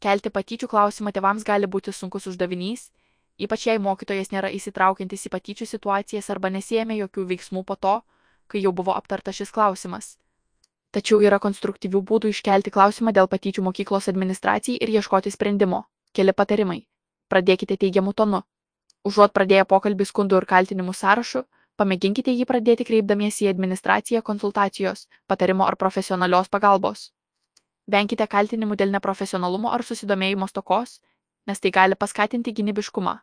Kelti patyčių klausimą tėvams gali būti sunkus uždavinys, ypač jei mokytojas nėra įsitraukiantis į patyčių situacijas arba nesijėmė jokių veiksmų po to, kai jau buvo aptarta šis klausimas. Tačiau yra konstruktyvių būdų iškelti klausimą dėl patyčių mokyklos administracijai ir ieškoti sprendimo. Keli patarimai. Pradėkite teigiamų tonu. Užuot pradėję pokalbį skundų ir kaltinimų sąrašu, pamėginkite jį pradėti kreipdamiesi į administraciją konsultacijos, patarimo ar profesionalios pagalbos. Venkite kaltinimų dėl neprofesionalumo ar susidomėjimo stokos, nes tai gali paskatinti gynybiškumą.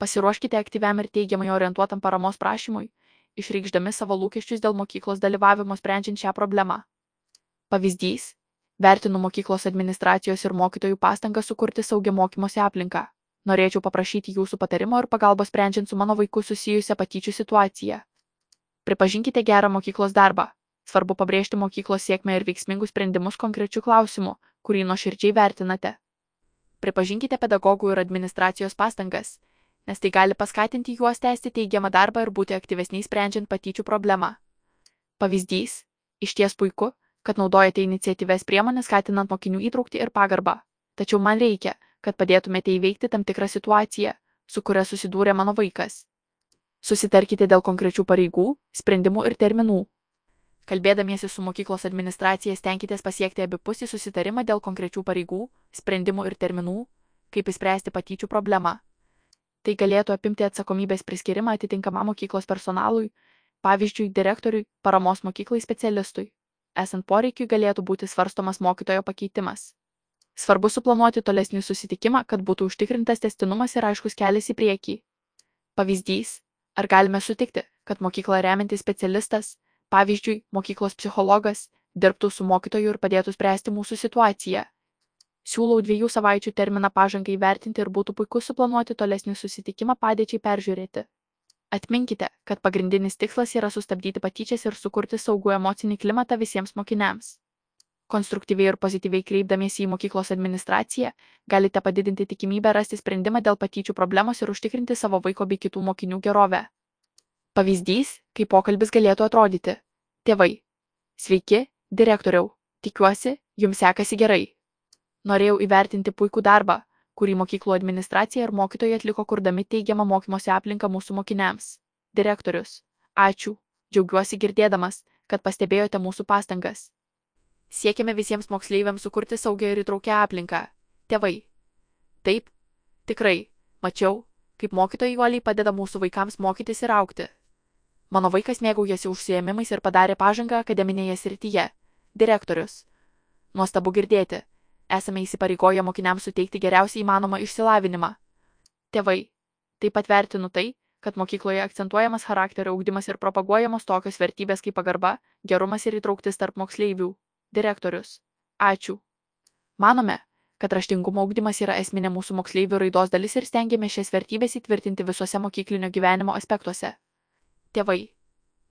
Pasiruoškite aktyviam ir teigiamai orientuotam paramos prašymui, išreikšdami savo lūkesčius dėl mokyklos dalyvavimo sprendžiant šią problemą. Pavyzdys - vertinu mokyklos administracijos ir mokytojų pastangą sukurti saugią mokymosi aplinką. Norėčiau paprašyti jūsų patarimo ir pagalbos sprendžiant su mano vaiku susijusią patyčių situaciją. Pripažinkite gerą mokyklos darbą. Svarbu pabrėžti mokyklos sėkmę ir veiksmingus sprendimus konkrečių klausimų, kurį nuoširdžiai vertinate. Pripažinkite pedagogų ir administracijos pastangas, nes tai gali paskatinti juos tęsti teigiamą darbą ir būti aktyvesniai sprendžiant patyčių problemą. Pavyzdys - iš ties puiku, kad naudojate iniciatyves priemonės skatinant mokinių įtraukti ir pagarbą. Tačiau man reikia, kad padėtumėte įveikti tam tikrą situaciją, su kuria susidūrė mano vaikas. Susitarkite dėl konkrečių pareigų, sprendimų ir terminų. Kalbėdamiesi su mokyklos administracija stenkitės pasiekti abipusį susitarimą dėl konkrečių pareigų, sprendimų ir terminų, kaip įspręsti patyčių problemą. Tai galėtų apimti atsakomybės priskirimą atitinkamam mokyklos personalui, pavyzdžiui, direktoriui, paramos mokyklai specialistui. Esant poreikiui galėtų būti svarstomas mokytojo pakeitimas. Svarbu suplanuoti tolesnį susitikimą, kad būtų užtikrintas testinumas ir aiškus kelias į priekį. Pavyzdys - ar galime sutikti, kad mokyklą remiantis specialistas pavyzdžiui mokyklos psichologas dirbtų su mokytoju ir padėtų spręsti mūsų situaciją. Siūlau dviejų savaičių terminą pažangai įvertinti ir būtų puiku suplanuoti tolesnį susitikimą padėčiai peržiūrėti. Atminkite kad pagrindinis tikslas yra sustabdyti patyčias ir sukurti saugų emocinį klimatą visiems mokiniams. Konstruktyviai ir pozityviai kreipdamiesi į mokyklos administraciją galite padidinti tikimybę rasti sprendimą dėl patyčių problemos ir užtikrinti savo vaiko bei kitų mokinių gerovę Pavyzdys, kaip pokalbis galėtų atrodyti. Tėvai. Sveiki, direktoriau. Tikiuosi, jums sekasi gerai. Norėjau įvertinti puikų darbą, kurį mokyklų administracija ir mokytojai atliko kurdami teigiamą mokymosi aplinką mūsų mokiniams. Direktorius. Ačiū. Džiaugiuosi girdėdamas, kad pastebėjote mūsų pastangas. Siekime visiems moksleiviams sukurti saugią ir įtraukę aplinką. Tėvai. Taip. Tikrai. Mačiau, kaip mokytojai uoliai padeda mūsų vaikams mokytis ir aukti. Mano vaikas mėgaujasi užsiemimais ir padarė pažangą akademinėje srityje. Direktorius. Nuostabu girdėti. Esame įsipareigoję mokiniams suteikti geriausiai įmanomą išsilavinimą. Tėvai. Taip pat vertinu tai, kad mokykloje akcentuojamas charakterio ugdymas ir propaguojamos tokios vertybės kaip pagarba, gerumas ir įtrauktis tarp moksleivių. Direktorius. Ačiū. Manome, kad raštingumo ugdymas yra esminė mūsų moksleivių raidos dalis ir stengiame šias vertybės įtvirtinti visuose mokyklinio gyvenimo aspektuose. Tėvai.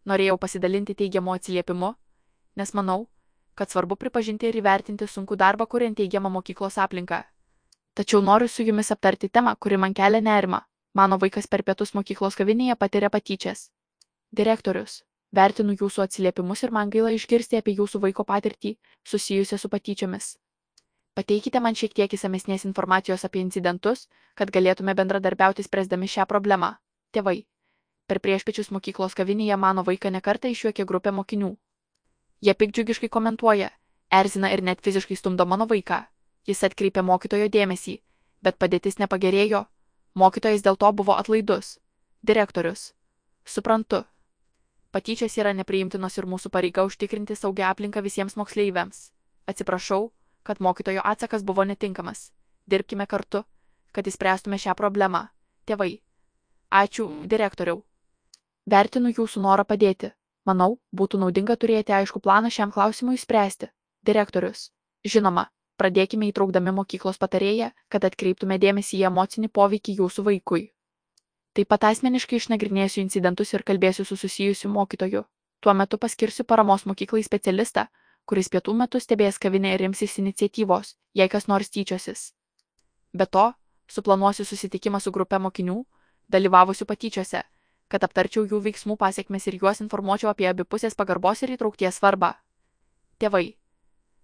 Norėjau pasidalinti teigiamu atsiliepimu, nes manau, kad svarbu pripažinti ir įvertinti sunkų darbą, kuriant teigiamą mokyklos aplinką. Tačiau noriu su jumis aptarti temą, kuri man kelia nerimą. Mano vaikas per pietus mokyklos kavinėje patiria patyčias. Direktorius. Vertinu jūsų atsiliepimus ir man gaila išgirsti apie jūsų vaiko patirtį susijusią su patyčiomis. Pateikite man šiek tiek įsamesnės informacijos apie incidentus, kad galėtume bendradarbiauti spręsdami šią problemą. Tėvai. Per priešpečius mokyklos kavinėje mano vaiką nekartą išjuokė grupė mokinių. Jie pikdžiugiškai komentuoja, erzina ir net fiziškai stumdo mano vaiką. Jis atkreipė mokytojo dėmesį, bet padėtis nepagerėjo. Mokytojas dėl to buvo atlaidus. Direktorius. Suprantu. Patyčios yra nepriimtinos ir mūsų pareiga užtikrinti saugią aplinką visiems moksleiviams. Atsiprašau, kad mokytojo atsakas buvo netinkamas. Dirbkime kartu, kad įspręstume šią problemą. Tėvai. Ačiū, direktoriau. Vertinu jūsų norą padėti. Manau, būtų naudinga turėti aišku planą šiam klausimui spręsti. Direktorius. Žinoma, pradėkime įtraukdami mokyklos patarėją, kad atkreiptume dėmesį į emocinį poveikį jūsų vaikui. Taip pat asmeniškai išnagrinėsiu incidentus ir kalbėsiu su susijusiu mokytoju. Tuo metu paskirsiu paramos mokyklai specialistą, kuris pietų metu stebės kavinę ir imsis iniciatyvos, jei kas nors tyčiosis. Be to, suplanuosiu susitikimą su grupe mokinių, dalyvavusių patyčiose, kad aptarčiau jų veiksmų pasiekmes ir juos informuočiau apie abipusės pagarbos ir įtraukties svarbą. Tėvai.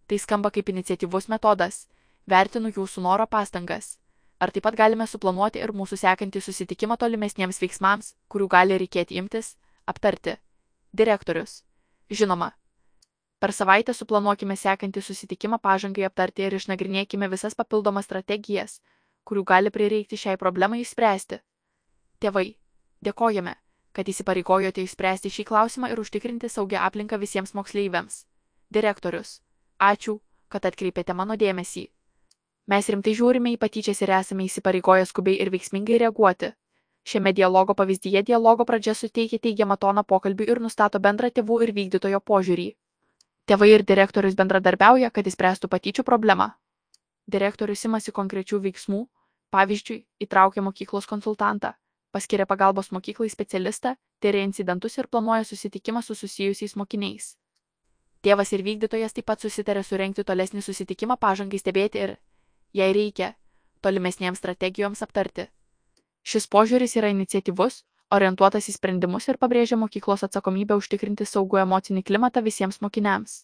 Tai skamba kaip iniciatyvus metodas, Vertinu jūsų noro pastangas. Ar taip pat galime suplanuoti ir mūsų sekantį susitikimą tolimesniems veiksmams, kurių gali reikėti imtis, aptarti. Direktorius. Žinoma. Per savaitę suplanuokime sekantį susitikimą pažangai aptarti ir išnagrinėkime visas papildomas strategijas, kurių gali prireikti šiai problemai išspręsti. Tėvai, dėkojame, kad įsipareigojote išspręsti šį klausimą ir užtikrinti saugią aplinką visiems moksleiviams. Direktorius, ačiū, kad atkreipėte mano dėmesį. Mes rimtai žiūrime į patyčias ir esame įsipareigoję skubiai ir veiksmingai reaguoti. Šiame dialogo pavyzdyje dialogo pradžia suteikia teigiamą toną pokalbiui ir nustato bendrą tėvų ir vykdytojo požiūrį. Tėvai ir direktorius bendradarbiauja, kad įspręstų patyčių problemą. Direktorius imasi konkrečių veiksmų, pavyzdžiui, įtraukia mokyklos konsultantą, paskiria pagalbos mokyklai specialistą, tyria incidentus ir planuoja susitikimą su susijusiais mokiniais. Tėvas ir vykdytojas taip pat susitarė surenkti tolesnį susitikimą pažangai stebėti ir, jei reikia, tolimesniems strategijoms aptarti. Šis požiūris yra iniciatyvus, orientuotas į sprendimus ir pabrėžia mokyklos atsakomybę užtikrinti saugų emocinį klimatą visiems mokiniams.